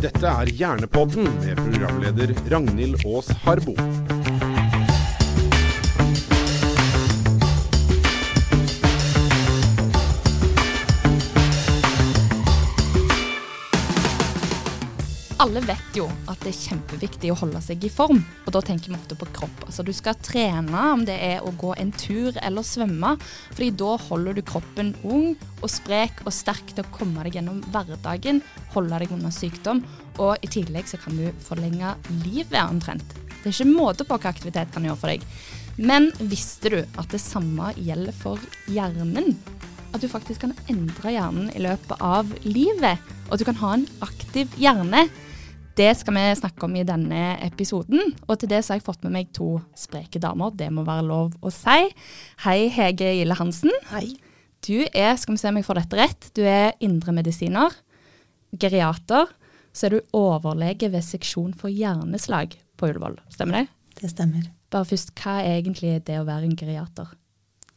Dette er Hjernepodden med programleder Ragnhild Aas Harbo. Alle vet jo at det er kjempeviktig å holde seg i form, og da tenker vi ofte på kropp. Altså Du skal trene, om det er å gå en tur eller svømme, fordi da holder du kroppen ung og sprek og sterk til å komme deg gjennom hverdagen, holde deg unna sykdom, og i tillegg så kan du forlenge livet omtrent. Det er ikke måte på hva aktivitet kan gjøre for deg. Men visste du at det samme gjelder for hjernen? At du faktisk kan endre hjernen i løpet av livet, og at du kan ha en aktiv hjerne. Det skal vi snakke om i denne episoden, og til det så har jeg fått med meg to spreke damer. Det må være lov å si. Hei, Hege Gille Hansen. Hei. Du er, skal vi se om jeg får dette rett, du er indremedisiner, geriater. Så er du overlege ved seksjon for hjerneslag på Ullevål. Stemmer det? Det stemmer. Bare først, hva er egentlig det å være en geriater?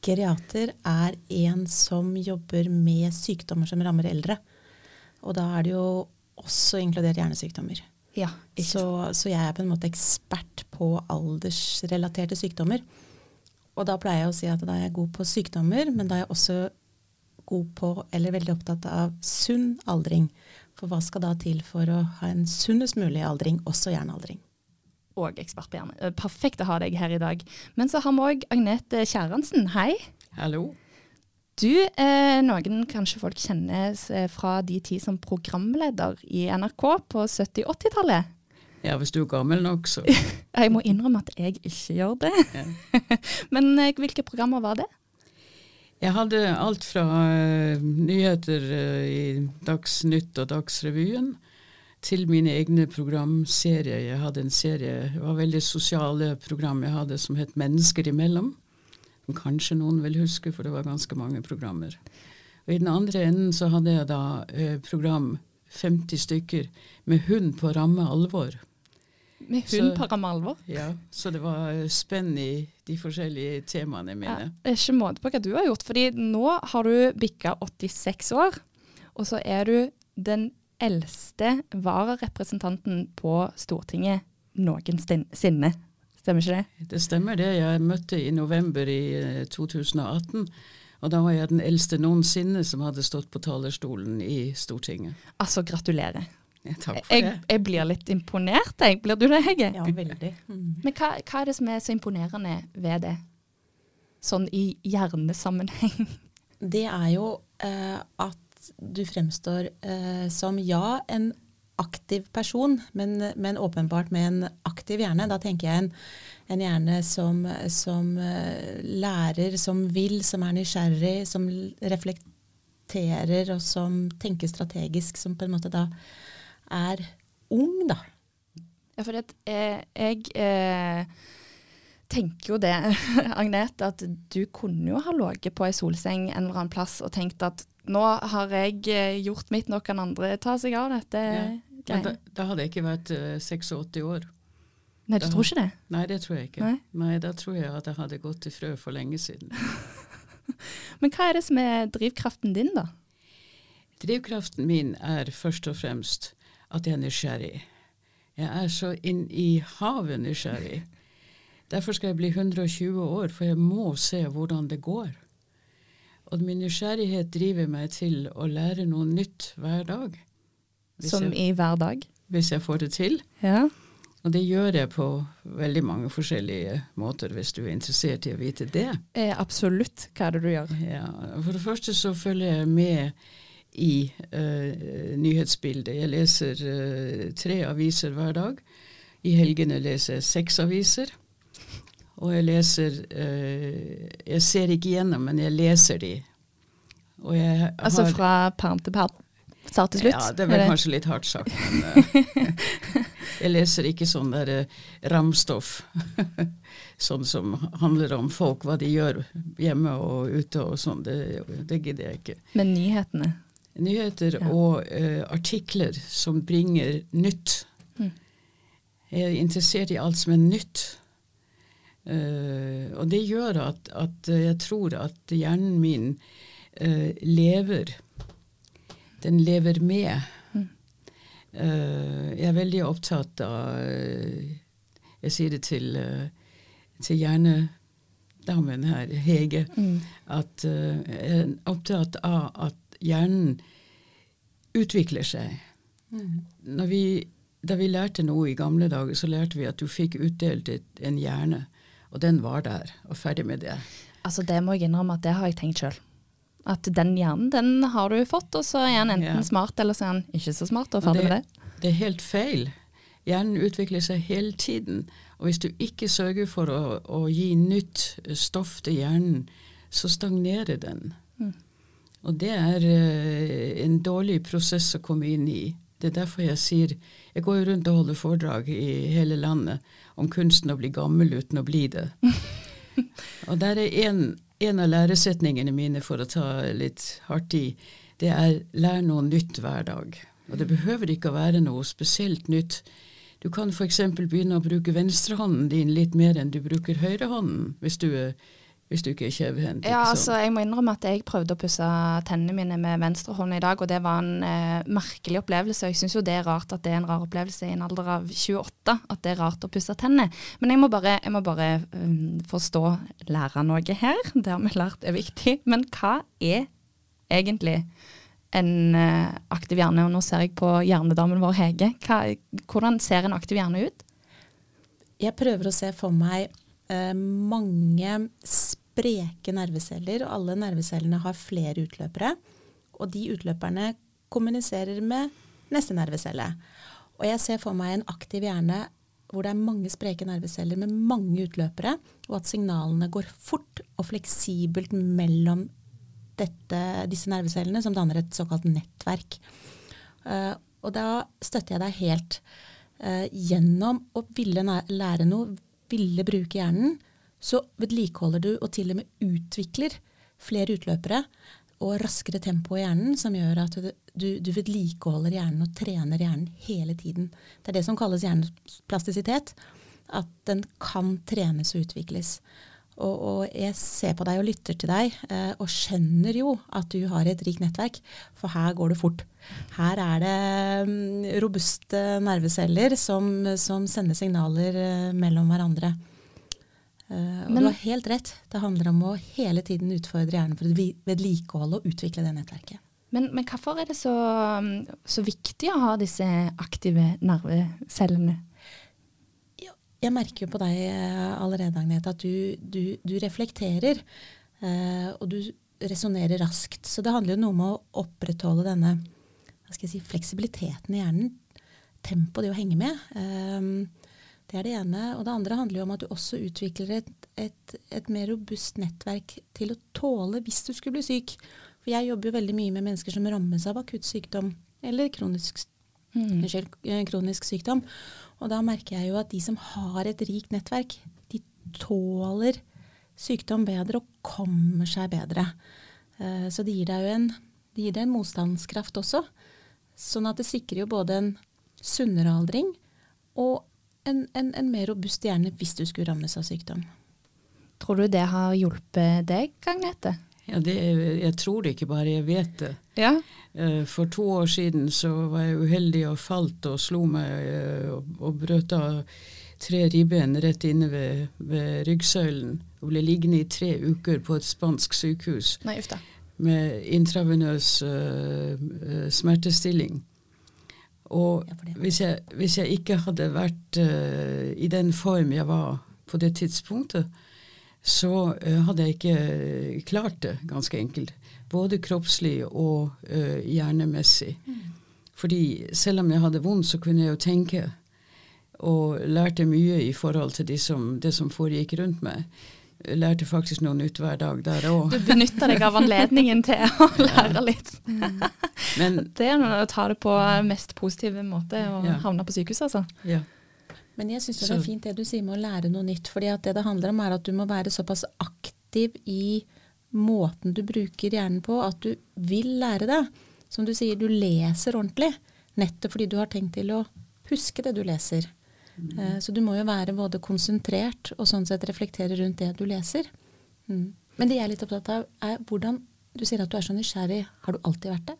Geriater er en som jobber med sykdommer som rammer eldre. Og da er det jo også inkludert hjernesykdommer. Ja, så, så, jeg er på en måte ekspert på aldersrelaterte sykdommer. Og da pleier jeg å si at da er jeg god på sykdommer, men da er jeg også god på, eller veldig opptatt av, sunn aldring. For hva skal da til for å ha en sunnest mulig aldring, også hjernealdring? Og ekspert på hjerne. Perfekt å ha deg her i dag. Men så har vi òg Agnete Kjæransen. Hei. Hallo. Du, eh, noen kanskje folk kjenner fra de tid som programleder i NRK på 70-80-tallet. Ja, hvis du er gammel nok, så. jeg må innrømme at jeg ikke gjør det. Ja. Men eh, hvilke programmer var det? Jeg hadde alt fra uh, nyheter uh, i Dagsnytt og Dagsrevyen til mine egne programserier. Jeg hadde en serie, det var veldig sosiale program jeg hadde som het Mennesker imellom som kanskje noen vil huske, for det var ganske mange programmer. Og I den andre enden så hadde jeg da eh, program 50 stykker med hund på ramme alvor. Med hund så, på ramme alvor? Ja, så det var eh, spenn i de forskjellige temaene mine. Ja, er ikke måte på hva du har gjort, fordi nå har du bikka 86 år, og så er du den eldste vararepresentanten på Stortinget noensinne. Stemmer ikke det? Det stemmer det. Jeg møtte i november i 2018. Eh, og da var jeg den eldste noensinne som hadde stått på talerstolen i Stortinget. Altså, gratulerer. Ja, takk for jeg, det. Jeg blir litt imponert, jeg. Blir du det, Hege? Ja, veldig. Mm. Men hva, hva, er det som er så imponerende ved det? Sånn i hjernesammenheng? Det er jo eh, at du fremstår eh, som ja, en aktiv person, men, men, åpenbart med en aktiv hjerne. Da tenker jeg en, en hjerne som, som uh, lærer, som vil, som er nysgjerrig, som reflekterer og som tenker strategisk, som på en måte da er ung, da. Ja, for det, eh, jeg eh, tenker jo det, Agnete, at du kunne jo ha ligget på ei solseng en eller annen plass og tenkt at nå har jeg eh, gjort mitt, nå kan andre ta seg av dette. Ja. Men da, da, hadde jeg ikke vært uh, eh, 86 år. Nei, du da, tror ikke det? Nei, det tror jeg ikke. Nei? nei? Da tror jeg at jeg hadde gått til frø for lenge siden. Men hva er det som er drivkraften din, da? Drivkraften min er først og fremst at jeg er nysgjerrig. Jeg er så inn i havet nysgjerrig. Derfor skal jeg bli 120 år, for jeg må se hvordan det går. Og min nysgjerrighet driver meg til å lære noe nytt hver dag. Som jeg, i hver dag? Hvis jeg får det til. Ja. Og det gjør jeg på veldig mange forskjellige måter, hvis du er interessert i å vite det. Eh, absolutt. Hva er det du gjør? Ja, For det første så følger jeg med i uh, nyhetsbildet. Jeg leser uh, tre aviser hver dag. I helgene leser jeg seks aviser. Og jeg leser uh, Jeg ser ikke gjennom, men jeg leser de. Jeg altså fra perm til perm? Start til slutt? Ja, det er vel kanskje litt hardt sagt. Men uh, jeg leser ikke sånn der uh, ramstoff. sånn som handler om folk, hva de gjør hjemme og ute og sånn. Det, det gidder jeg ikke. Men nyhetene? Nyheter ja. og uh, artikler som bringer nytt. Mm. Jeg er interessert i alt som er nytt. og det gjør at, at, jeg tror at hjernen min lever den lever med. Mm. Uh, jeg er veldig opptatt av eh, Jeg sier det til, uh, til hjernedamen her, Hege, Mm. at uh, jeg er opptatt av at hjernen utvikler seg. Når vi, da vi lærte noe i gamle dager, så lærte vi at du fikk utdelt en hjerne, og den var der, og ferdig med det. Altså Det må jeg innrømme at det har jeg tenkt sjøl. At den hjernen, den har du fått, og så er den enten Ja. smart eller så er den ikke så smart, og ferdig med det. Det er helt feil. Hjernen utvikler seg hele tiden. Og hvis du ikke sørger for å, å gi nytt stoff til hjernen, så stagnerer den. Og det er uh, en dårlig prosess å komme inn i. Det er derfor jeg sier Jeg går jo rundt og holder foredrag i hele landet om kunsten å bli gammel uten å bli det. og der er en, en av læresetningene mine, for å ta litt hardt i, det er lær noe nytt hver dag. Og det behøver ikke å være noe spesielt nytt. Du kan f.eks. begynne å bruke venstrehånden din litt mer enn du bruker høyrehånden, hvis du, er, hvis du ikke er kjevhendt. Ja, altså? Jeg må innrømme at jeg prøvde å pusse tennene mine med venstrehånd i dag, og det var en eh, merkelig opplevelse. og Jeg syns jo det er rart at det er en rar opplevelse i en alder av 28, at det er rart å pusse tennene. Men jeg må bare, jeg må bare um, forstå, lære noe her. Det har vi lært er viktig. Men hva er egentlig en uh, aktiv hjerne? Og nå ser jeg på hjernedamen vår Hege. Hva, hvordan ser en aktiv hjerne ut? Jeg prøver å se for meg uh, mange spreke nerveceller, og alle nervecellene har flere utløpere. Og de utløperne kommuniserer med neste nervecelle. Og jeg ser for meg en aktiv hjerne hvor det er mange spreke nerveceller med mange utløpere, og at signalene går fort og fleksibelt mellom dette, disse nervecellene, som danner et såkalt nettverk. Uh, og da støtter jeg deg helt uh, gjennom å ville lære noe, ville bruke hjernen, så vedlikeholder du og til og med utvikler flere utløpere og raskere tempo i hjernen, som gjør at du, du, vedlikeholder hjernen og trener hjernen hele tiden. Det er det som kalles hjerneplastisitet. At den kan trenes og utvikles. Og, og jeg ser på deg og lytter til deg, eh, og skjønner jo at du har et rikt nettverk, for her går det fort. Her er det um, robuste nerveceller som, som sender signaler eh, mellom hverandre. Eh, og Men- du har helt rett. Det handler om å hele tiden utfordre hjernen for å vedlikeholde og utvikle det nettverket. Men, men hvorfor er det så, um, så viktig å ha disse aktive nervecellene? Ja, Jeg merker jo på deg eh, allerede, Agnete, at du, du, du reflekterer. eh, og du resonnerer raskt. Så det handler jo noe om å opprettholde denne si, fleksibiliteten i hjernen. Tempoet, det å henge med. Eh, det er det ene. Og det andre handler jo om at du også utvikler et, et, et mer robust nettverk til å tåle hvis du skulle bli syk. For jeg jobber jo veldig mye med mennesker som rammes av akutt sykdom eller kronisk Mm. eh, kronisk sykdom. Og da merker jeg jo at de som har et rikt nettverk, de tåler sykdom bedre og kommer seg bedre. Eh, Så det gir deg jo en, det gir deg en motstandskraft også. Sånn at det sikrer jo både en sunnere aldring og en, en, en mer robust hjerne hvis du skulle rammes av sykdom. Tror du det har hjulpet deg, Agnete? Ja, det, jeg tror det ikke bare, jeg vet det. Ja. Eh, For to år siden så var jeg uheldig og falt og slo meg eh, og, og brøt av tre ribben rett inne ved, ved ryggsøylen. Og ble liggende i tre uker på et spansk sykehus Nei, med intravenøs uh, eh, smertestilling. Og hvis jeg, hvis jeg ikke hadde vært uh, i den form jeg var på det tidspunktet, så uh, hadde jeg ikke klart det, ganske enkelt. Både kroppslig og uh, hjernemessig. Fordi selv om jeg hadde vondt, så kunne jeg jo tenke. Og lærte mye i forhold til de som, det som foregikk rundt meg. Lærte faktisk noe nytt hver dag der òg. Du benytter deg av anledningen til å lære litt. Men Det er å ta det på mest positive måte og Ja. havne på sykehuset, altså. ja. Men jeg syns det er fint det du sier med å lære noe nytt. fordi det det handler om er at du må være såpass aktiv i måten du bruker hjernen på, at du vil lære det. Som du sier, du leser ordentlig. Nettopp fordi du har tenkt til å huske det du leser. Eh, Så du må jo være både konsentrert og sånn sett reflektere rundt det du leser. Mm. Men det jeg er litt opptatt av, er hvordan Du sier at du er så nysgjerrig. Har du alltid vært det?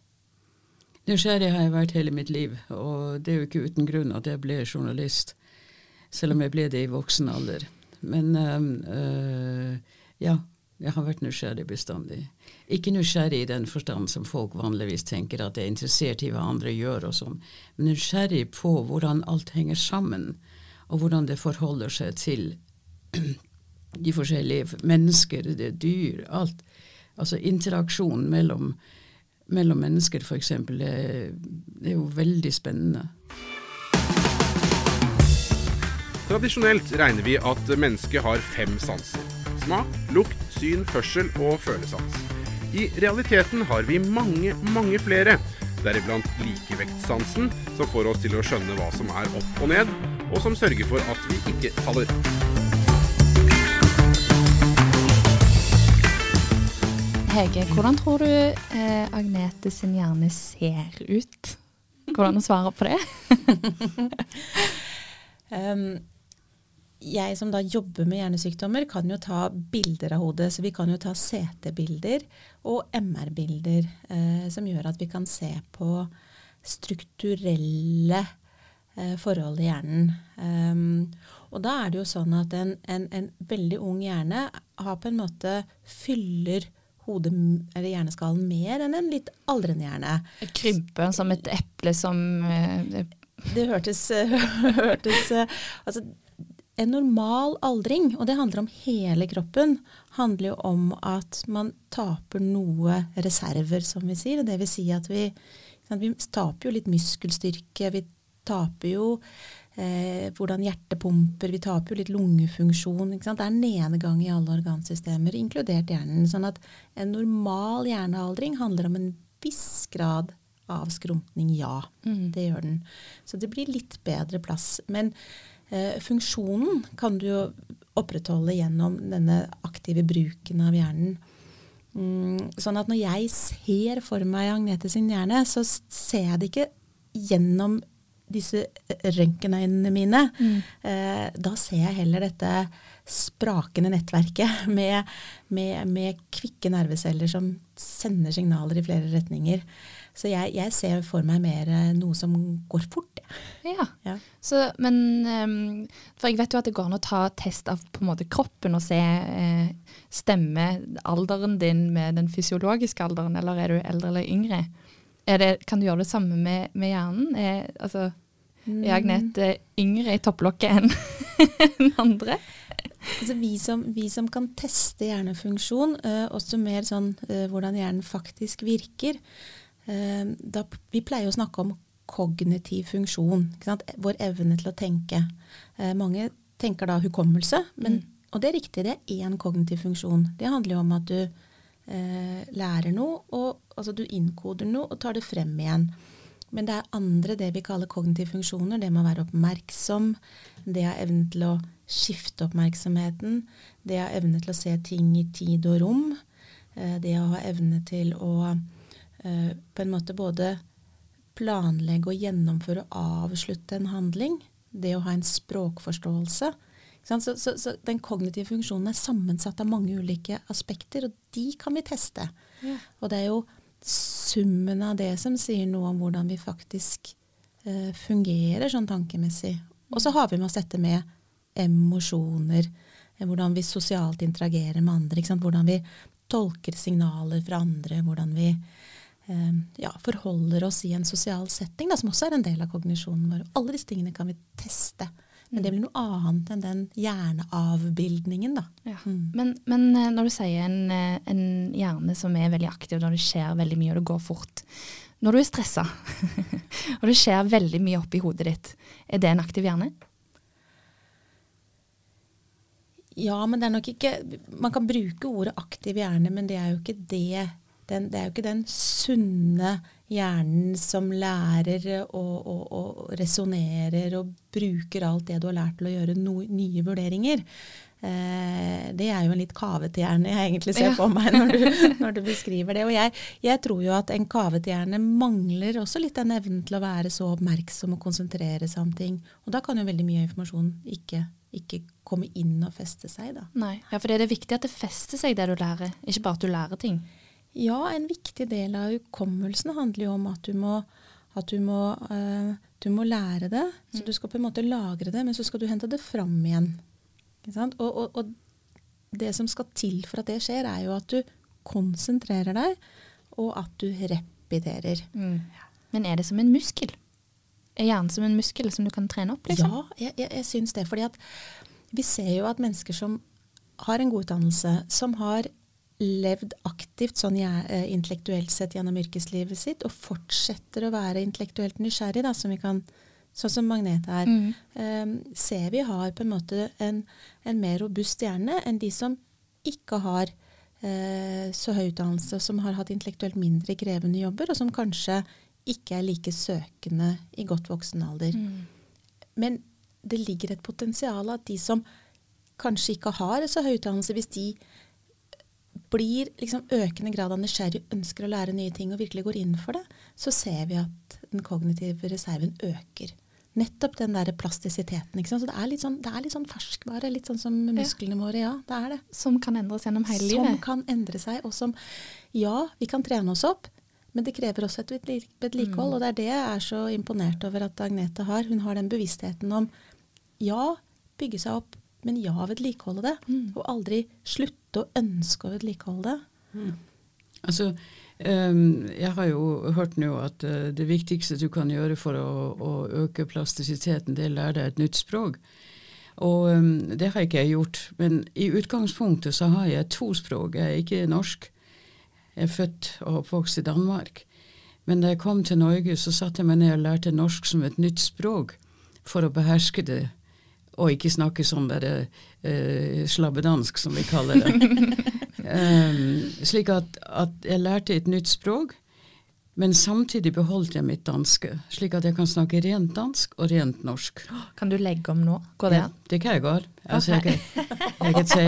Nysgjerrig har jeg vært hele mitt liv, og det er jo ikke uten grunn at jeg ble journalist. Selv om jeg ble det i voksen alder. Men øh, ja, jeg har vært nysgjerrig bestandig. Ikke nysgjerrig i den forstand som folk vanligvis tenker, at jeg er interessert i hva andre gjør og sånn, men nysgjerrig på hvordan alt henger sammen, og hvordan det forholder seg til de forskjellige mennesker, det dyr, alt. Altså interaksjonen mellom, mellom mennesker, f.eks., det, det er jo veldig spennende. Tradisjonelt regner vi at mennesket har fem sanser. Smak, lukt, syn, hørsel og følesans. I realiteten har vi mange, mange flere. Deriblant likevektsansen, som får oss til å skjønne hva som er opp og ned, og som sørger for at vi ikke faller. Hege, hvordan tror du eh, Agnete sin hjerne ser ut? Hvordan å svare på det? um, jeg som da jobber med hjernesykdommer, kan jo ta bilder av hodet. Så vi kan jo ta CT-bilder og MR-bilder, eh, som gjør at vi kan se på strukturelle eh, forhold i hjernen. Um, og da er det jo sånn at en, en, en, veldig ung hjerne har på en måte fyller hodet eller hjerneskallen mer enn en litt aldrende hjerne. Krybbe som et eple som eh, Det hørtes, hørtes altså, en normal aldring, og det handler om hele kroppen, handler jo om at man taper noe reserver, som vi sier. Det vil si at vi, vi taper jo litt muskelstyrke. Vi taper jo eh, hvordan hjertet pumper. Vi taper jo litt lungefunksjon. Det er nedgang i alle organsystemer, inkludert hjernen. Sånn at en normal hjernealdring handler om en viss grad av skrumpning, ja. Mm. Det gjør den. Så det blir litt bedre plass. Men funksjonen kan du jo opprettholde gjennom denne aktive bruken av hjernen. Mm, sånn at når jeg ser for meg Agnete sin hjerne, så ser jeg det ikke gjennom disse røntgenøynene mine. Mm. Eh, da ser jeg heller dette sprakende nettverket med, med, med, kvikke nerveceller som sender signaler i flere retninger. Så jeg, jeg, ser for meg mer eh, noe som går fort. Ja. ja. Så, men um, For jeg vet jo at det går an å ta test av på en måte kroppen og se eh, stemme alderen din med den fysiologiske alderen, eller er du eldre eller yngre? Det, kan du gjøre det samme med, med hjernen? Er, altså, er Agnete yngre i topplokket enn en andre? Altså vi, som, vi, som, kan teste hjernefunksjon, uh, også mer sånn uh, hvordan hjernen faktisk virker, da, vi pleier å snakke om kognitiv funksjon. Vår evne til å tenke. Eh, mange tenker da hukommelse, men, mm. og det er riktig, det er én kognitiv funksjon. Det handler jo om at du eh, lærer noe, og altså du innkoder noe og tar det frem igjen. Men det er andre, det vi kaller kognitive funksjoner. Det med å være oppmerksom. Det er evnen til å skifte oppmerksomheten. Det er evne til å se ting i tid og rom. Eh, det å ha evne til å Eh, på en måte både planlegge og gjennomføre og avslutte en handling. Det å ha en språkforståelse. Så, så, så, den kognitive funksjonen er sammensatt av mange ulike aspekter, og de kan vi teste. Ja. Og det er jo summen av det som sier noe om hvordan vi faktisk eh, fungerer sånn tankemessig. Og så har vi med oss dette med emosjoner, eh, hvordan vi sosialt interagerer med andre. Hvordan vi tolker signaler fra andre, hvordan vi Eh, ja, forholder oss i en sosial setting, da, som også er en del av kognisjonen vår. Alle disse tingene kan vi teste. Men det blir noe annet enn den hjerneavbildningen. Da. Ja. Mm. Men, men, eh, når du sier en, eh, en, hjerne som er veldig aktiv, når det skjer veldig mye og det går fort Når du er stressa og det skjer veldig mye oppi hodet ditt, er det en aktiv hjerne? Ja, men det er nok ikke Man kan bruke ordet aktiv hjerne, men det er jo ikke det den, det er jo ikke den sunne hjernen som lærer og, og, og resonnerer og bruker alt det du har lært til å gjøre no, nye vurderinger. Eh, det er jo en litt kavete hjerne jeg egentlig ser på meg når du, når du beskriver det. Og jeg, jeg, tror jo at en kavete hjerne mangler også litt den evnen til å være så oppmerksom og konsentrere seg om ting. Og da kan jo veldig mye informasjon ikke, ikke komme inn og feste seg. da. Nei, ja, For det er viktig at det fester seg det du lærer, ikke bare at du lærer ting. Ja, en viktig del av hukommelsen handler jo om at du må, at du må, uh, du må lære det. Så du skal på en måte lagre det, men så skal du hente det fram igjen. Og, og, og, det som skal til for at det skjer, er jo at du konsentrerer deg, og at du repeterer. Mm. Men er det som en muskel? Er hjernen som en muskel som du kan trene opp? Liksom? Ja, jeg, jeg, jeg syns det. fordi at vi ser jo at mennesker som har en god utdannelse, som har levd aktivt sånn jeg, intellektuelt sett gjennom yrkeslivet sitt, og fortsetter å være intellektuelt nysgjerrig, da, som vi kan, sånn som Magnet er, mm. um, ser vi har på en måte en, en, mer robust hjerne enn de som ikke har uh, så høy utdannelse, som har hatt intellektuelt mindre krevende jobber, og som kanskje ikke er like søkende i godt voksen alder. Mm. Men det ligger et potensial at de som kanskje ikke har så høy utdannelse, hvis de blir liksom økende grad av nysgjerrig, ønsker å lære nye ting og virkelig går inn for det, så ser vi at den kognitive reserven øker. Nettopp den der plastisiteten. Så det er, litt sånn, det er litt sånn ferskvare, litt sånn som musklene ja. våre. Ja, det er det. Som kan endres gjennom hele som livet. Som kan endre seg, og som Ja, vi kan trene oss opp, men det krever også et vedlikehold. Mm. Og det er det jeg er så imponert over at Agnete har. Hun har den bevisstheten om ja, bygge seg opp, men ja, vedlikeholde det. Mm. Og aldri slutte å ønske å vedlikeholde det. Mm. Altså, um, jeg har jo hørt nå at uh, det viktigste du kan gjøre for å, å øke plastisiteten, det er å lære deg et nytt språk. Og um, det har ikke jeg gjort. Men i utgangspunktet så har jeg to språk. Jeg er ikke norsk. Jeg er født og oppvokst i Danmark. Men da jeg kom til Norge, så satte jeg meg ned og lærte norsk som et nytt språk for å beherske det og ikke snakke sånn bare uh, slabbedansk, som vi kaller det. um, slik at, at, jeg lærte et nytt språk, men samtidig beholdt jeg mitt danske. Slik at jeg kan snakke rent dansk og rent norsk. Kan du legge om nå? Går det an? Ja, det kan jeg godt. Altså, okay. jeg kan, jeg kan si,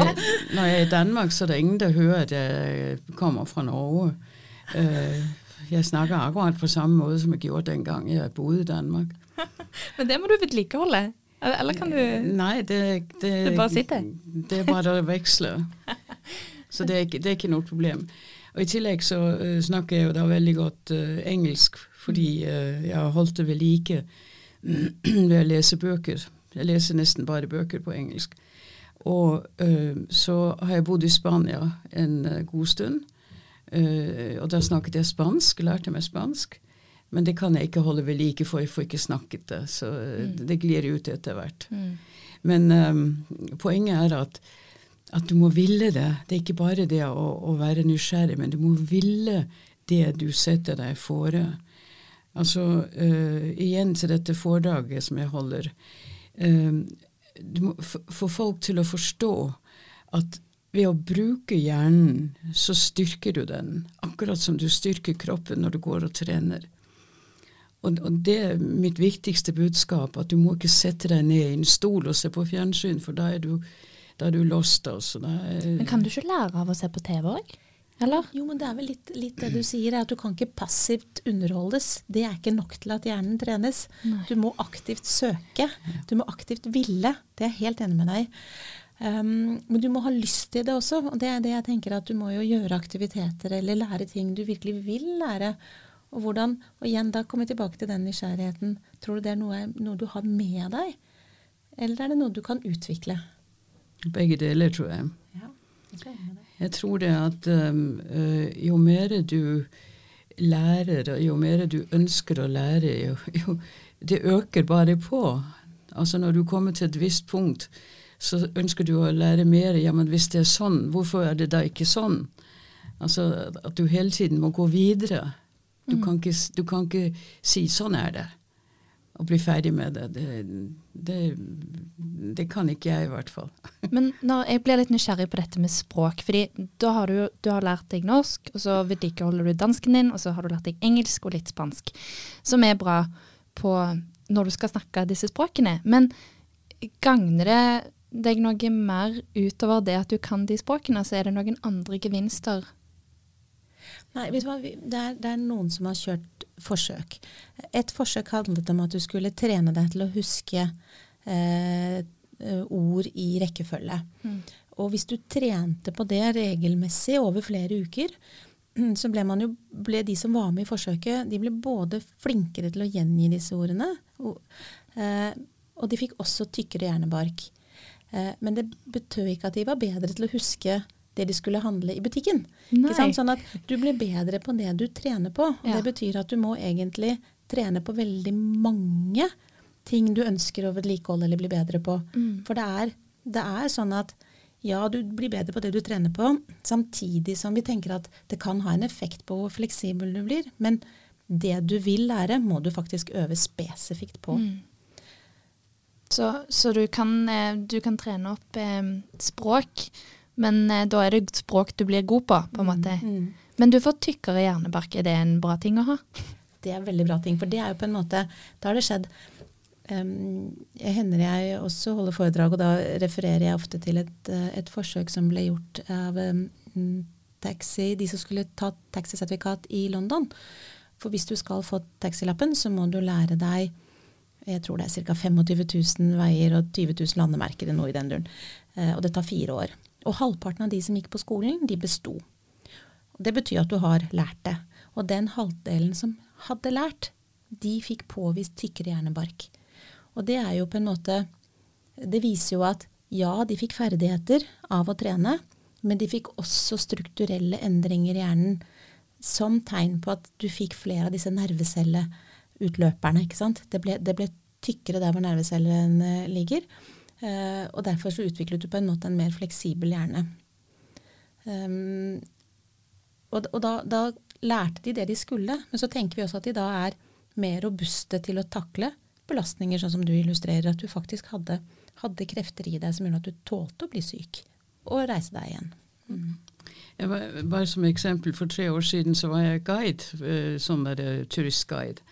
når jeg er i Danmark, så er det ingen der hører at jeg kommer fra Norge. Uh, jeg snakker akkurat på samme måte som jeg gjorde den gang jeg bodde i Danmark. Men det må du vedlikeholde? Eller kan du Nei, det, det, det bare sitter? Det er bare å veksle. Så det er, ikke, det er, ikke, noe problem. Og I tillegg så uh, snakker jeg jo da veldig godt uh, engelsk, fordi uh, jeg har holdt det ved like ved å lese bøker. Jeg leser nesten bare bøker på engelsk. Og så har jeg bodd i Spania en god stund, og da snakket jeg spansk, lærte meg spansk. Men det kan jeg ikke holde ved like, for jeg får ikke snakket det. Så mm. det glir ut etter hvert. Mm. Men um, poenget er at, at, du må ville det. Det er ikke bare det å, å, være nysgjerrig, men du må ville det du setter deg fore. Altså, uh, igjen til dette foredraget som jeg holder. Uh, du må få folk til å forstå at ved å bruke hjernen, så styrker du den. Akkurat som du styrker kroppen når du går og trener. Og, og, det er mitt viktigste budskap, at du må ikke sette deg ned i en stol og se på fjernsyn, for da er du, da er du lost. Altså. Er, men kan du ikke lære av å se på TV òg? Eller? Jo, men det er vel litt, litt, det du sier, at du kan ikke passivt underholdes. Det er ikke nok til at hjernen trenes. Nei. Du må aktivt søke. Du må aktivt ville. Det er jeg helt enig med deg um, men du må ha lyst til det også. og det er det jeg tenker at Du må jo gjøre aktiviteter eller lære ting du virkelig vil lære. Og hvordan, og igjen da kommer vi tilbake til den nysgjerrigheten. Tror du det er noe, noe, du har med deg, eller er det noe du kan utvikle? Begge deler, tror jeg. Ja, jeg tror det at um, uh, jo mer du lærer, og jo mer du ønsker å lære, jo, jo, det øker bare på. Altså Når du kommer til et visst punkt, så ønsker du å lære mer. Ja, men hvis det er sånn, hvorfor er det da ikke sånn? Altså At du hele tiden må gå videre. Du, mm. kan ikke, du, kan ikke, si 'sånn er det' og bli ferdig med det. Det, det, det kan ikke jeg, i hvert fall. Men når jeg blir litt nysgjerrig på dette med språk, fordi da har du, du har lært deg norsk, og så vedlikeholder du dansken din, og så har du lært deg engelsk og litt spansk, som er bra på når du skal snakke disse språkene. Men gagner det deg noe mer utover det at du kan de språkene? Så er det noen andre gevinster Nei, vet du hva? Det er, det er, noen som har kjørt forsøk. Et forsøk handlet om at du skulle trene deg til å huske eh, ord i rekkefølge. Mm. Og hvis du trente på det regelmessig over flere uker, så ble, man jo, ble de som var med i forsøket, de ble både flinkere til å gjengi disse ordene, og, eh, og de fikk også tykkere hjernebark. Eh, men det betød ikke at de var bedre til å huske det de skulle handle i butikken. Sånn at du blir bedre på det du trener på. og Ja. Det betyr at du må egentlig trene på veldig mange ting du ønsker å vedlikeholde eller bli bedre på. Mm. For det er, det er sånn at ja, du blir bedre på det du trener på, samtidig som vi tenker at det kan ha en effekt på hvor fleksibel du blir. Men det du vil lære, må du faktisk øve spesifikt på. Mm. Så, så du, kan, eh, du kan trene opp eh, språk, men eh, da er det språk du blir god på, på en måte. Mm. Men du får tykkere hjernebark. Er det en bra ting å ha? Det er en veldig bra ting, for det er jo på en måte Da har det skjedd um, Jeg hender jeg også holder foredrag, og da refererer jeg ofte til et, eh, et forsøk som ble gjort av um, taxi, de som skulle ta taxisertifikat i London. For hvis du skal få taxilappen, så må du lære deg jeg tror det er ca. 25 000 veier og 20 000 landemerker eller noe i den duren. Eh, og det tar fire år. Og halvparten av de som gikk på skolen, de besto. Det betyr at du har lært det. Og den halvdelen som hadde lært, de fikk påvist tykkere hjernebark. Og det er jo på en måte Det viser jo at ja, de fikk ferdigheter av å trene, men de fikk også strukturelle endringer i hjernen som tegn på at du fikk flere av disse nervecelleutløperne. ikke sant? Det ble, det ble tykkere der hvor nervecellene ligger. Eh, og derfor så utviklet du på en måte en mer fleksibel hjerne. Um, og og da, da lærte de det de skulle, men så tenker vi også at de da er mer robuste til å takle belastninger, sånn som du illustrerer. At du faktisk hadde, hadde krefter i deg som gjorde at du tålte å bli syk og reise deg igjen. Jeg var, bare som eksempel, For tre år siden så var jeg guide, sånn turistguide.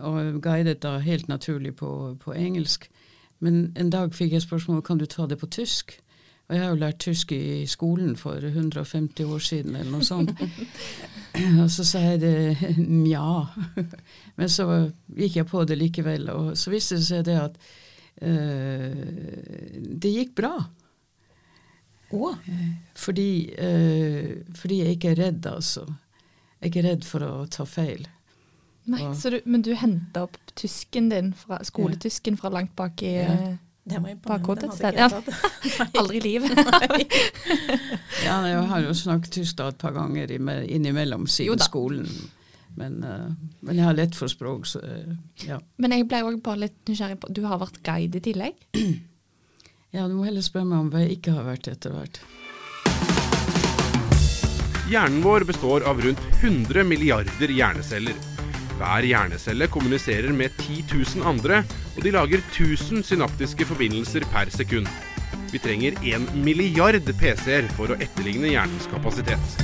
Og guidet da helt naturlig på, på engelsk. Men en dag fikk jeg spørsmål kan du ta det på tysk. Og jeg har jo lært tysk i skolen for 150 år siden, eller noe sånt. og så sa jeg det nja. Men så gikk jeg på det likevel. Og så viste det seg det at uh, det gikk bra. Oh. Fordi, uh, fordi jeg ikke er redd, altså. Jeg er ikke redd for å ta feil. Nei, så du, Men du henta opp tysken din, fra, skoletysken fra langt bak i Ja. det var imponerende. Bakhodet et sted. Aldri i livet. Ja, jeg har jo snakket tysk da et par ganger innimellom siden skolen. Men, uh, men jeg har lett for språk, så uh, ja. Men jeg ble òg bare litt nysgjerrig på Du har vært guide i tillegg? Ja, Du må heller spørre meg om hva jeg ikke har vært etter hvert. Hjernen vår består av rundt 100 milliarder hjerneceller. Hver hjernecelle kommuniserer med 10 000 andre, og de lager 1000 synaptiske forbindelser per sekund. Vi trenger 1 milliard PC-er for å etterligne hjernens kapasitet.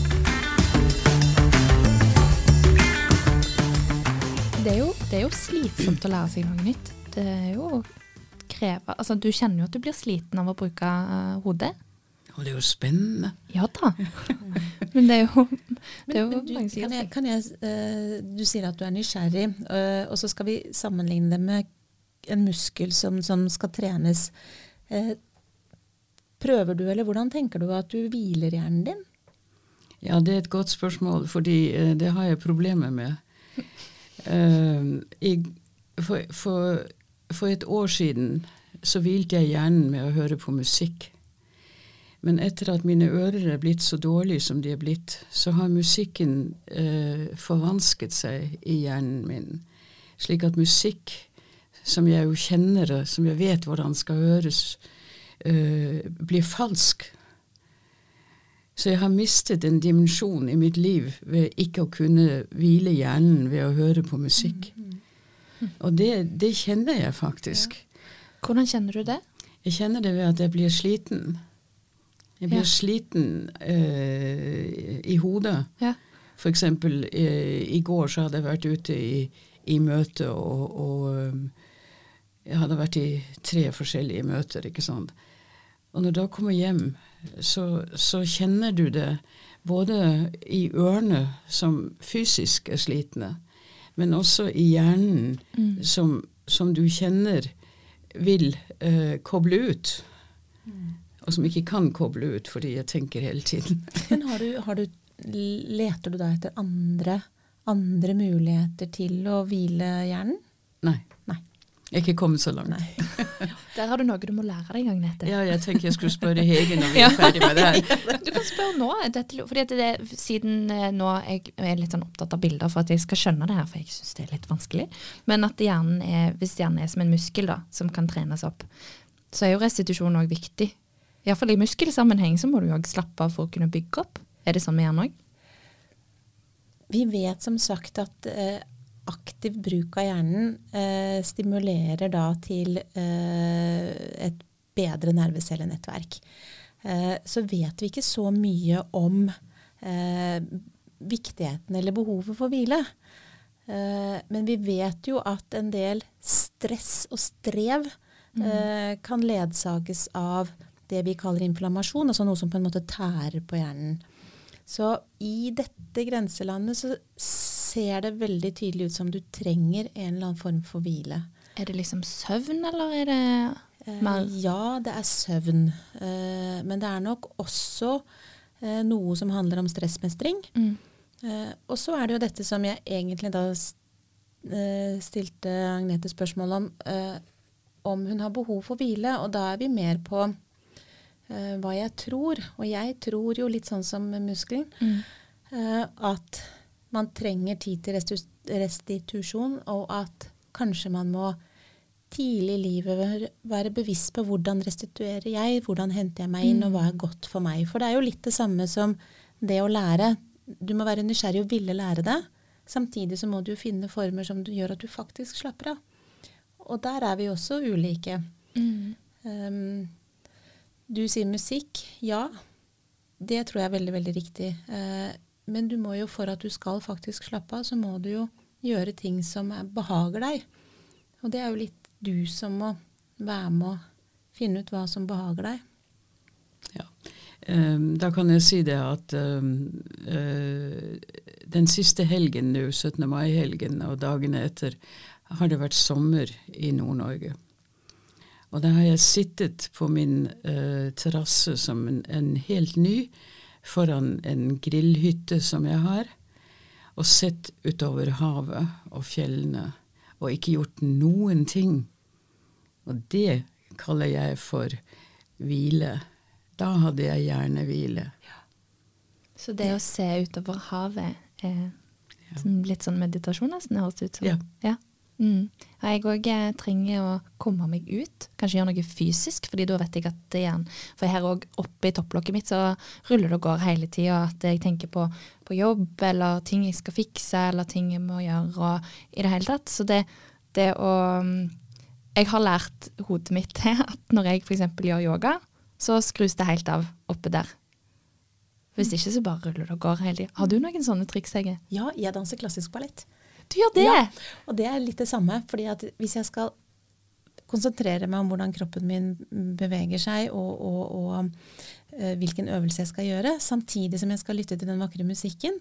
Det er, jo, det er jo slitsomt å lære seg noe nytt. Det er jo kreve, altså Du kjenner jo at du blir sliten av å bruke eh, hodet. Og det er jo spennende. Ja da. Men det er jo, det er jo Men du, mange sider kan jeg, kan jeg, eh, du sier at du er nysgjerrig, eh, og så skal vi sammenligne det med en muskel som, som skal trenes. Eh, prøver du, eller hvordan tenker du at du hviler hjernen din? Ja, det er et godt spørsmål, fordi det har jeg problemer med. For, for, for et år siden så hvilte jeg hjernen med å høre på musikk. Men etter at mine ører er blitt så dårlige som de er blitt, så har musikken eh, forvansket seg i hjernen min. Slik at musikk, som jeg jo kjenner, og som jeg vet hvordan skal høres, eh, blir falsk. Så jeg har mistet en dimensjon i mitt liv ved ikke å kunne hvile hjernen ved å høre på musikk. Og det, det kjenner jeg faktisk. Hvordan kjenner du det? Jeg kjenner det ved at jeg blir sliten. Jeg blir Ja. sliten eh, i hodet. Ja. For eksempel eh, i går så hadde jeg vært ute i, i møte, og, og um, jeg hadde vært i tre forskjellige møter, ikke sant. Og når du da kommer hjem, så, så kjenner du det både i ørene, som fysisk er slitne, men også i hjernen, Mm. som, som du kjenner vil eh, koble ut. Og som ikke kan koble ut fordi jeg tenker hele tiden. Men har du, har du leter du da etter andre, andre muligheter til å hvile hjernen? Nei. Nei. Jeg er ikke kommet så langt. Nei. Der har du noe du må lære deg, Agnete. Ja, jeg tenker jeg skulle spørre Hege når vi er ferdig med det her. Du kan spørre nå, dette, fordi at det, siden eh, nå jeg er litt sånn opptatt av bilder for at jeg skal skjønne det her, for jeg syns det er litt vanskelig. Men at hjernen er, hvis hjernen er som en muskel da, som kan trenes opp, så er jo restitusjon òg viktig. Iallfall i muskelsammenheng så må du òg slappe av for å kunne bygge opp. Er det sånn med hjernen òg? Vi vet som sagt at eh, aktiv bruk av hjernen eh, stimulerer da til eh, et bedre nervecellenettverk. Eh, så vet vi ikke så mye om eh, viktigheten eller behovet for hvile. Eh, men vi vet jo at en del stress og strev eh, kan ledsages av det vi kaller inflammasjon, altså noe som på en måte tærer på hjernen. Så i dette grenselandet så ser det veldig tydelig ut som du trenger en eller annen form for hvile. Er det liksom søvn, eller er det Eh, mer ja, det er søvn. Eh, men det er nok også eh, noe som handler om stressmestring. mm. Eh, og så er det jo dette som jeg egentlig da eh, stilte Agnete spørsmål om, eh, om hun har behov for hvile. Og da er vi mer på eh, hva jeg tror. Og jeg tror jo litt sånn som muskelen, Mm. eh, at man trenger tid til restitusjon, og at kanskje man må tidlig i livet være, bevisst på hvordan restituerer jeg, hvordan henter jeg meg inn, og hva er godt for meg. For det er jo litt det samme som det å lære. Du må være nysgjerrig og ville lære det. Samtidig så må du jo finne former som gjør at du faktisk slapper av. Og der er vi også ulike. Mm. Um, du sier musikk. Ja, det tror jeg er veldig, veldig riktig. Eh, men du må jo, for at du skal faktisk slappe av, så må du jo gjøre ting som er, behager deg. Og det er jo litt du som må være med å finne ut hva som behager deg. Ja. Ehm, da kan jeg si det at ehm, eh, den siste helgen nå, 17. mai-helgen og dagene etter, har det vært sommer i Nord-Norge. Og da har jeg sittet på min uh, terrasse som en, en helt ny, foran en grillhytte som jeg har, og sett utover havet og fjellene, og ikke gjort noen ting. Og det kaller jeg for hvile. Da hadde jeg gjerne hvile. Så det å se utover havet er ja. litt sånn meditasjon, nesten, høres det ut som. Ja. ja. Mm. Jeg òg trenger å komme meg ut, kanskje gjøre noe fysisk, fordi da vet jeg at det igjen For her òg oppe i topplokket mitt så ruller det og går hele tida. At jeg tenker på, på jobb eller ting jeg skal fikse eller ting jeg må gjøre og i det hele tatt. Så det, det å mm, Jeg har lært hodet mitt til at når jeg f.eks. gjør yoga, så skrus det helt av oppe der. Hvis ikke så bare ruller det og går hele tida. Har du noen sånne triks, Hege? Ja, jeg danser klassisk ballett. Du gjør det! Ja, og det er litt det samme. fordi at hvis jeg skal konsentrere meg om hvordan kroppen min beveger seg, og, og, og eh, hvilken øvelse jeg skal gjøre, samtidig som jeg skal lytte til den vakre musikken,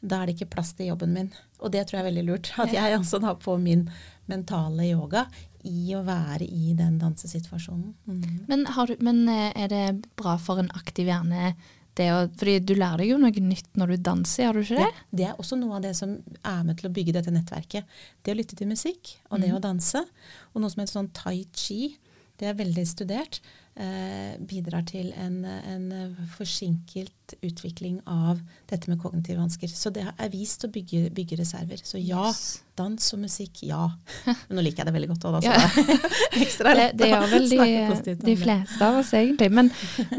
da er det ikke plass til jobben min. Og det tror jeg er veldig lurt. At jeg også da får min mentale yoga i å være i den dansesituasjonen. Mm. Men, har du, men eh, er det bra for en aktiv hjerne det å Fordi du lærer deg jo noe nytt når du danser, gjør du ikke det? Ja, det er også noe av det som er med til å bygge dette nettverket. Det å lytte til musikk, og det å danse. Og noe som heter sånn tai chi, det er veldig studert, bidrar til en, en forsinket utvikling av dette med kognitive vansker. Så det er vist å bygge, bygge reserver. Så ja, Yes. dans og musikk, ja. Men nå liker jeg det veldig godt òg, da. Så det er ekstra lett det det gjør vel de, de fleste av oss, egentlig. Men,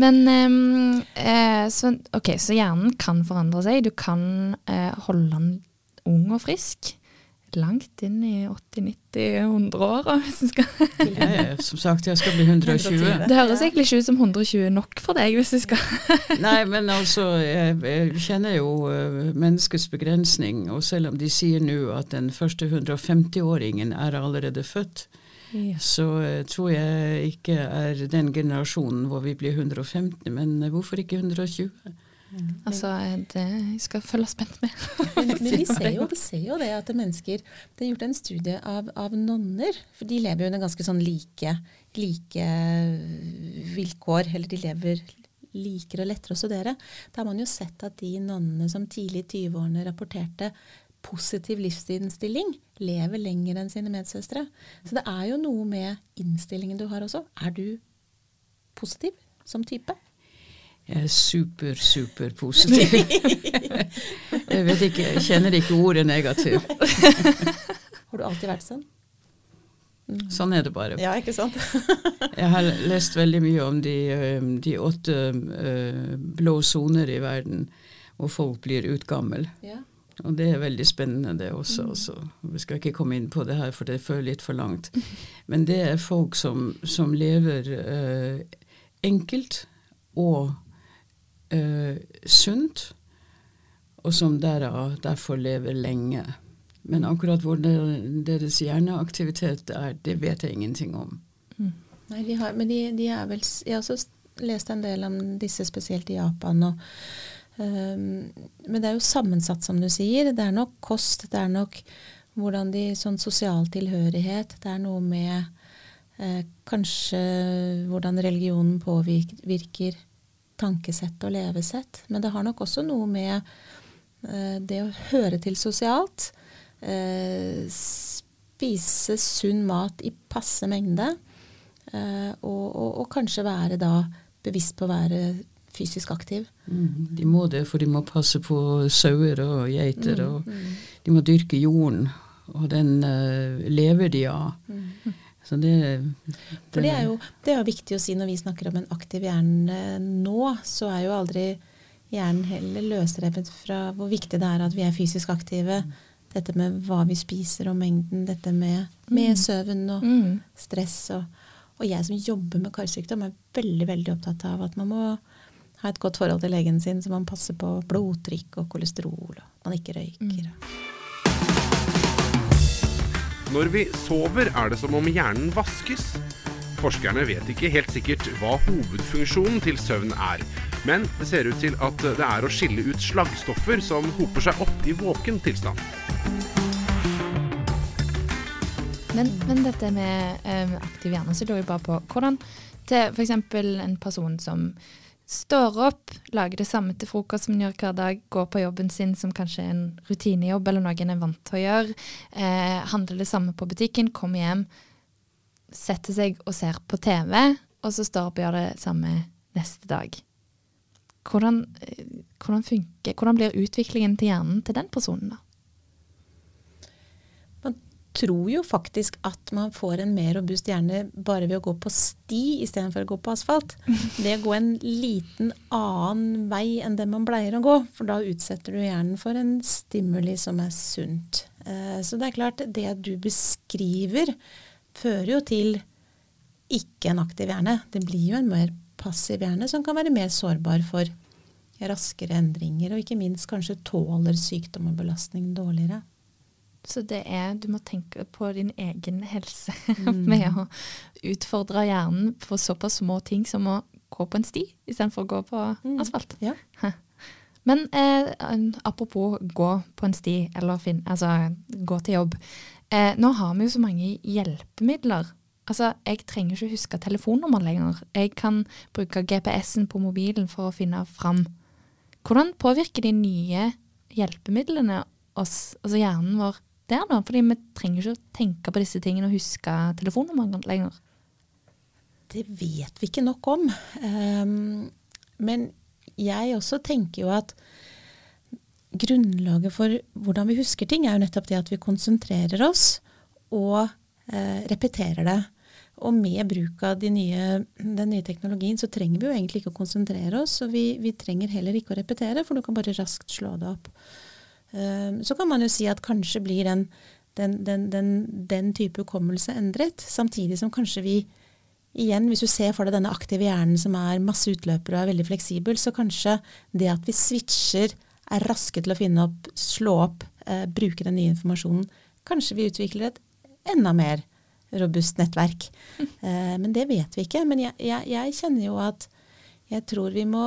men um, uh, så, ok, så hjernen kan forandre seg. Du kan uh, holde den ung og frisk. Langt inn i 80-90-100-åra, hvis en skal Jeg, som sagt, jeg skal bli 120. 120. Det høres egentlig ikke ut som 120 nok for deg, hvis du skal Nei, men altså, jeg, jeg kjenner jo eh, menneskets begrensning, og selv om de sier nå at den første 150-åringen er allerede født, så eh, tror jeg ikke er den generasjonen hvor vi blir 150, men eh, hvorfor ikke 120? Altså, det, jeg skal følge spent med. Men, men vi, ser jo, ser jo det at mennesker Det er gjort en studie av, av nonner. For de lever jo under ganske sånn like, like vilkår. Eller de lever liker og lettere å studere. Da har man jo sett at de nonnene som tidlig i 20-årene rapporterte positiv livsinnstilling, lever lenger enn sine medsøstre. Så det er jo noe med innstillingen du har også. Er du positiv som type? Jeg er super, super positiv. jeg vet ikke, jeg kjenner ikke ordet negativ. har du alltid vært sånn? Mm. Sånn er det bare. Ja, ikke sant? jeg har lest veldig mye om de, de åtte uh, blå soner i verden hvor folk blir utgammel. Ja. Og det er veldig spennende, det også. Mm. også. Vi skal ikke komme inn på det her, for det fører litt for langt. Men det er folk som, som lever uh, enkelt og uh, sunt, og som derav, derfor lever lenge. Men akkurat hvor deres hjerneaktivitet er, det vet jeg ingenting om. Mm. Nei, de har, men de, de, er vel Jeg har også lest en del om disse, spesielt i Japan. og um, Men det er jo sammensatt, som du sier. Det er nok kost, det er nok hvordan de Sånn sosial tilhørighet. Det er noe med eh, kanskje hvordan religionen påvirker tankesett og levesett. Men det har nok også noe med eh, det å høre til sosialt eh, spise sunn mat i passe mengde. Eh, og, og, og, kanskje være da bevisst på å være fysisk aktiv. Mm, de må det, for de må passe på sauer og geiter. Mm, og mm. de må dyrke jorden, og den uh, lever de av. Så det, det, for det er, jo, det er jo viktig å si når vi snakker om en aktiv hjerne nå, så er jo aldri hjernen heller løsrevet fra hvor viktig det er at vi er fysisk aktive. Dette med hva vi spiser og mengden, dette med, med mm. søvn og mm. stress. Og, og, jeg som jobber med karsykdom, er veldig veldig opptatt av at man må ha et godt forhold til legen sin, så man passer på blodtrykk og kolesterol, og man ikke røyker. Mm. Når vi sover, er det som om hjernen vaskes. Forskerne vet ikke helt sikkert hva hovedfunksjonen til søvn er. Men det ser ut til at det er å skille ut slaggstoffer som hoper seg opp i våken tilstand. Men, men dette med ø, aktiv hjerne, så lurer jeg bare på hvordan til f.eks. en person som står opp, lager det samme til frokost som en gjør hver dag, går på jobben sin som kanskje en rutinejobb eller noe en er vant til å gjøre, eh, handler det samme på butikken, kommer hjem, setter seg og ser på TV, og så står opp og gjør det samme neste dag. Hvordan, eh, hvordan, funker, hvordan blir utviklingen til hjernen til den personen, da? Tror jo faktisk at man får en mer robust hjerne bare ved å gå på sti istedenfor å gå på asfalt. Det å gå en liten annen vei enn det man pleier å gå, for da utsetter du hjernen for en stimuli som er sunt. Eh, så det er klart, det du beskriver, fører jo til ikke en aktiv hjerne. Det blir jo en mer passiv hjerne som kan være mer sårbar for raskere endringer, og ikke minst kanskje tåler sykdom og belastning dårligere. Så det er Du må tenke på din egen helse mm. med å utfordre hjernen på såpass små ting som å gå på en sti istedenfor å gå på mm. asfalt. Ja. Men eh, apropos gå på en sti, eller finn, altså, gå til jobb. Eh, nå har vi jo så mange hjelpemidler Altså, jeg trenger ikke huske telefonnummer lenger. Jeg kan bruke GPS-en på mobilen for å finne fram. Hvordan påvirker de nye hjelpemidlene oss, altså hjernen vår, der da? Fordi vi trenger ikke å tenke på disse tingene og huske telefonnummer lenger. Det vet vi ikke nok om. Um, men jeg også tenker jo at grunnlaget for hvordan vi husker ting, er jo nettopp det at vi konsentrerer oss og eh, repeterer det. Og med bruk av de nye, den nye teknologien så trenger vi jo egentlig ikke å konsentrere oss. Og vi, vi trenger heller ikke å repetere, for du kan bare raskt slå det opp. Um, så kan man jo si at kanskje blir den, den, den, den type hukommelse endret, samtidig som kanskje vi Igjen, hvis du ser for deg denne aktive hjernen som er masse utløpere og er veldig fleksibel, så kanskje det at vi switcher, er raske til å finne opp, slå opp, eh, bruke den nye informasjonen, kanskje vi utvikler et enda mer robust nettverk. Eh, men det vet vi ikke. Men jeg, jeg, jeg, kjenner jo at jeg tror vi må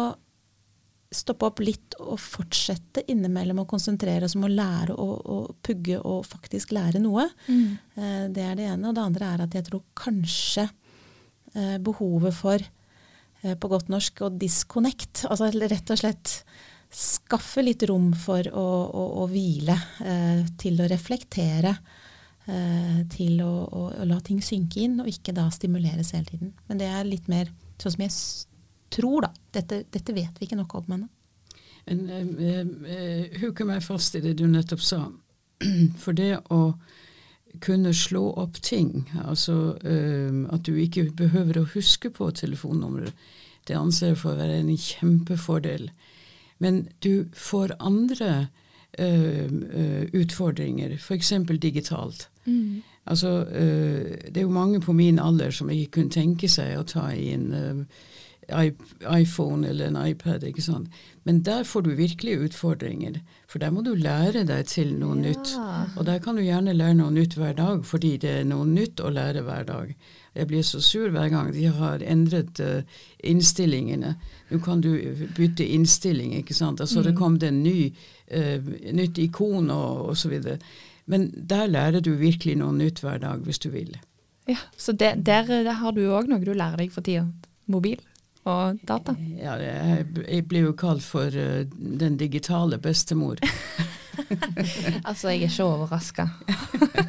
stoppe opp litt og fortsette innimellom å konsentrere oss om å lære å, og, pugge og faktisk lære noe. Mm. Eh, det er det ene. Og det andre er at jeg tror kanskje eh, behovet for eh, på godt norsk å disconnect. Altså rett og slett skaffe litt rom for å, å, å hvile, eh, til å reflektere. Eh, til å, å, la ting synke inn, og ikke da stimuleres hele tiden. Men det er litt mer sånn som jeg tror, da. Dette, dette vet vi ikke noe om ennå. Men uh, uh, meg fast i det du nettopp sa. For det å kunne slå opp ting, altså uh, at du ikke behøver å huske på telefonnummeret, det anser jeg for å være en kjempefordel. Men du får andre utfordringer, f.eks. digitalt. Mm. Altså, det er jo mange på min alder som ikke kunne tenke seg å ta inn en iPhone eller en iPad. ikke sant? Men der får du virkelig utfordringer, for der må du lære deg til noe ja. nytt. Og der kan du gjerne lære noe nytt hver dag, fordi det er noe nytt å lære hver dag. Jeg blir så sur hver gang de har endret uh, innstillingene. Nå kan du bytte innstilling, ikke sant. Altså mm. det kom det en ny, uh, nytt ikon og osv. Men der lærer du virkelig noe nytt hver dag, hvis du vil. Ja, Så det, der, der har du òg noe du lærer deg for tida? Mobil? Og data? Ja, jeg, jeg blir jo kalt for uh, den digitale bestemor. altså, jeg er ikke overraska.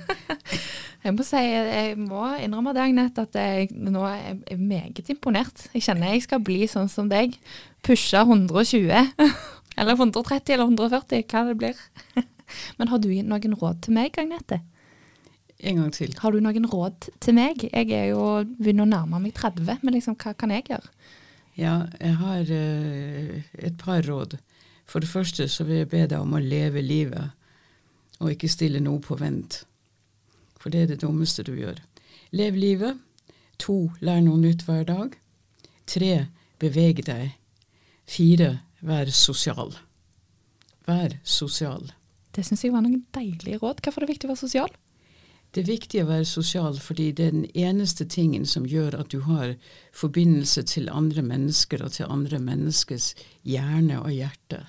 jeg må si, jeg må innrømme det, Agnete, at jeg nå er jeg meget imponert. Jeg kjenner jeg skal bli sånn som deg. Pushe 120. eller 130 eller 140, hva det blir. Men har du noen råd til meg, Agnete? En gang til. Har du noen råd til meg? Jeg er jo begynner å nærme meg 30, men liksom, hva kan jeg gjøre? Ja, jeg har uh, et par råd. For det første så vil jeg be deg om å leve livet, og ikke stille noe på vent. For det er det dummeste du gjør. Lev livet. To, lær noe nytt hver dag. Tre, beveg deg. Fire, vær sosial. Vær sosial. Det syns jeg var noen deilige råd. Hvorfor er det viktig å være sosial? Det er viktig å være sosial fordi det er den eneste tingen som gjør at du har forbindelse til andre mennesker og til andre menneskers hjerne og hjerte.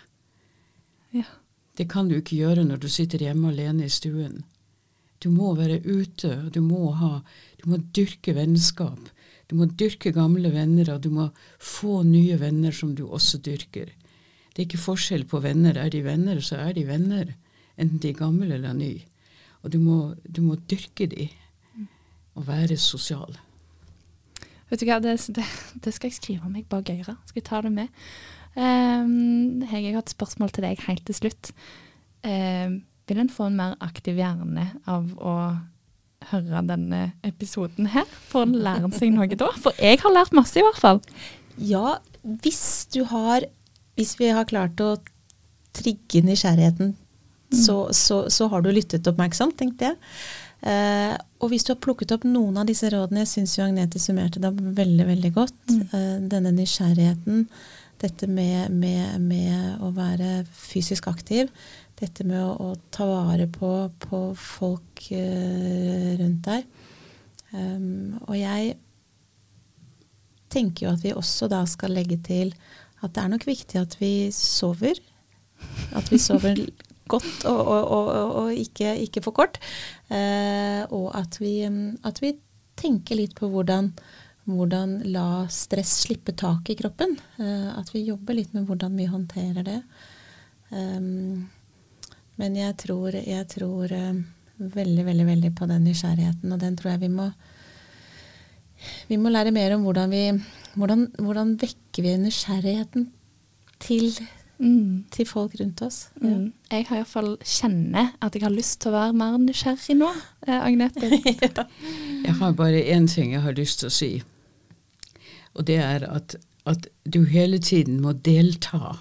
Ja. Det kan du ikke gjøre når du sitter hjemme alene i stuen. Du må være ute, og du må, ha, du må dyrke vennskap. Du må dyrke gamle venner, og du må få nye venner som du også dyrker. Det er ikke forskjell på venner. Er de venner, så er de venner, enten de er gamle eller nye. Og du må, du må dyrke de og være sosial. Vet du hva, det, det, det skal jeg skrive meg bak øret. Skal jeg ta det med? Um, jeg har et spørsmål til deg helt til slutt. Um, vil en få en mer aktiv hjerne av å høre denne episoden her? Får en lære seg noe da? For jeg har lært masse, i hvert fall. Ja, hvis du har Hvis vi har klart å trigge nysgjerrigheten så, så, så, har du lyttet oppmerksomt, tenkte jeg. Uh, og hvis du har plukket opp noen av disse rådene, jeg syns jo Agnete summerte det veldig veldig godt. Mm. uh, denne nysgjerrigheten, dette med, med, med, å være fysisk aktiv, dette med å, å ta vare på, på folk uh, rundt deg. Um, og jeg tenker jo at vi også da skal legge til at det er nok viktig at vi sover. At vi sover godt og, og, og, ikke, ikke, for kort. Eh, og at vi, at vi, tenker litt på hvordan, hvordan la stress slippe tak i kroppen. Eh, at vi jobber litt med hvordan vi håndterer det. Um, men jeg tror, jeg tror uh, veldig, veldig, veldig på den nysgjerrigheten, og den tror jeg vi må vi må lære mer om hvordan vi hvordan, hvordan vekker vi nysgjerrigheten til mm. til folk rundt oss. Mm. Ja. Jeg har iallfall kjenner at jeg har lyst til å være mer nysgjerrig nå, eh, Agnete. ja. Jeg har bare én ting jeg har lyst til å si, og det er at, at du hele tiden må delta.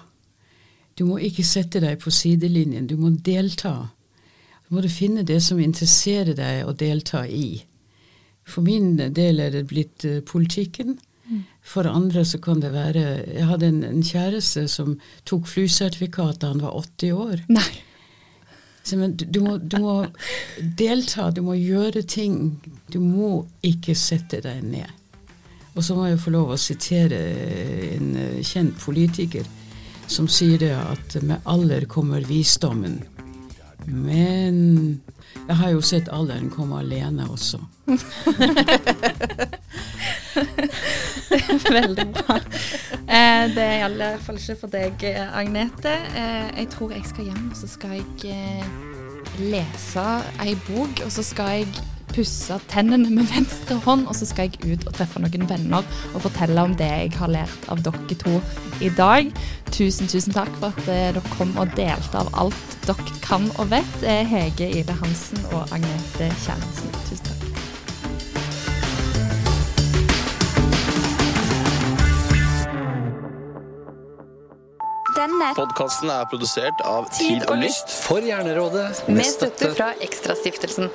Du må ikke sette deg på sidelinjen, du må delta. Du må finne det som interesserer deg å delta i. For min del er det blitt uh, politikken. For andre så kan det være Jeg hadde en, en kjæreste som tok flysertifikat da han var 80 år. Nei. Så, men du, du, må, du, må, delta, du må gjøre ting. Du må ikke sette deg ned. Og så må jeg få lov å sitere en eh, kjent politiker som sier det at med alder kommer visdommen. Men jeg har jo sett alderen komme alene også. veldig bra. Eh, det er i alle fall ikke for deg, Agnete. Eh, jeg tror jeg skal hjem, og så skal jeg eh, lese ei bok, og så skal jeg pusse tennene med venstre hånd, og så skal jeg ut og treffe noen venner og fortelle om det jeg har lært av dere to i dag. Tusen, tusen takk for at eh, dere kom og delte av alt dere kan og vet. Eh, Hege Ide Hansen og Agnete Kjernsen, Tusen takk. Denne Podkasten er produsert av Tid og Lyst for Hjernerådet med støtte fra Ekstrastiftelsen.